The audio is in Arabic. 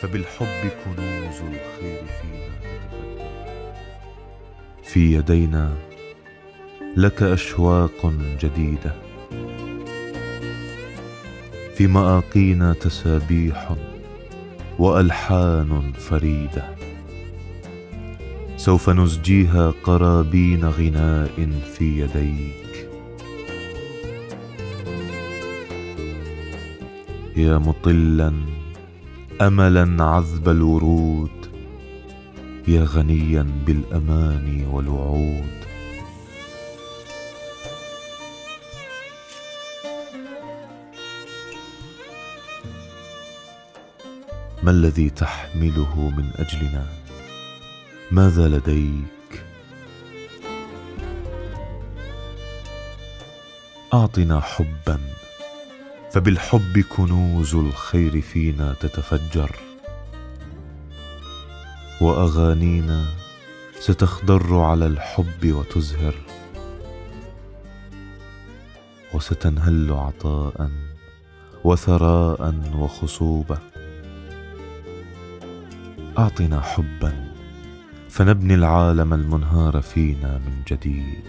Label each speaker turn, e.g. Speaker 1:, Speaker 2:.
Speaker 1: فبالحب كنوز الخير فينا في يدينا لك أشواق جديدة. في مآقينا تسابيح وألحان فريدة. سوف نزجيها قرابين غناء في يديك. يا مطلا املا عذب الورود يا غنيا بالاماني والوعود. ما الذي تحمله من أجلنا؟ ماذا لديك؟ أعطنا حبا. فبالحب كنوز الخير فينا تتفجر. وأغانينا ستخضر على الحب وتزهر. وستنهل عطاء وثراء وخصوبة. أعطنا حبا فنبني العالم المنهار فينا من جديد.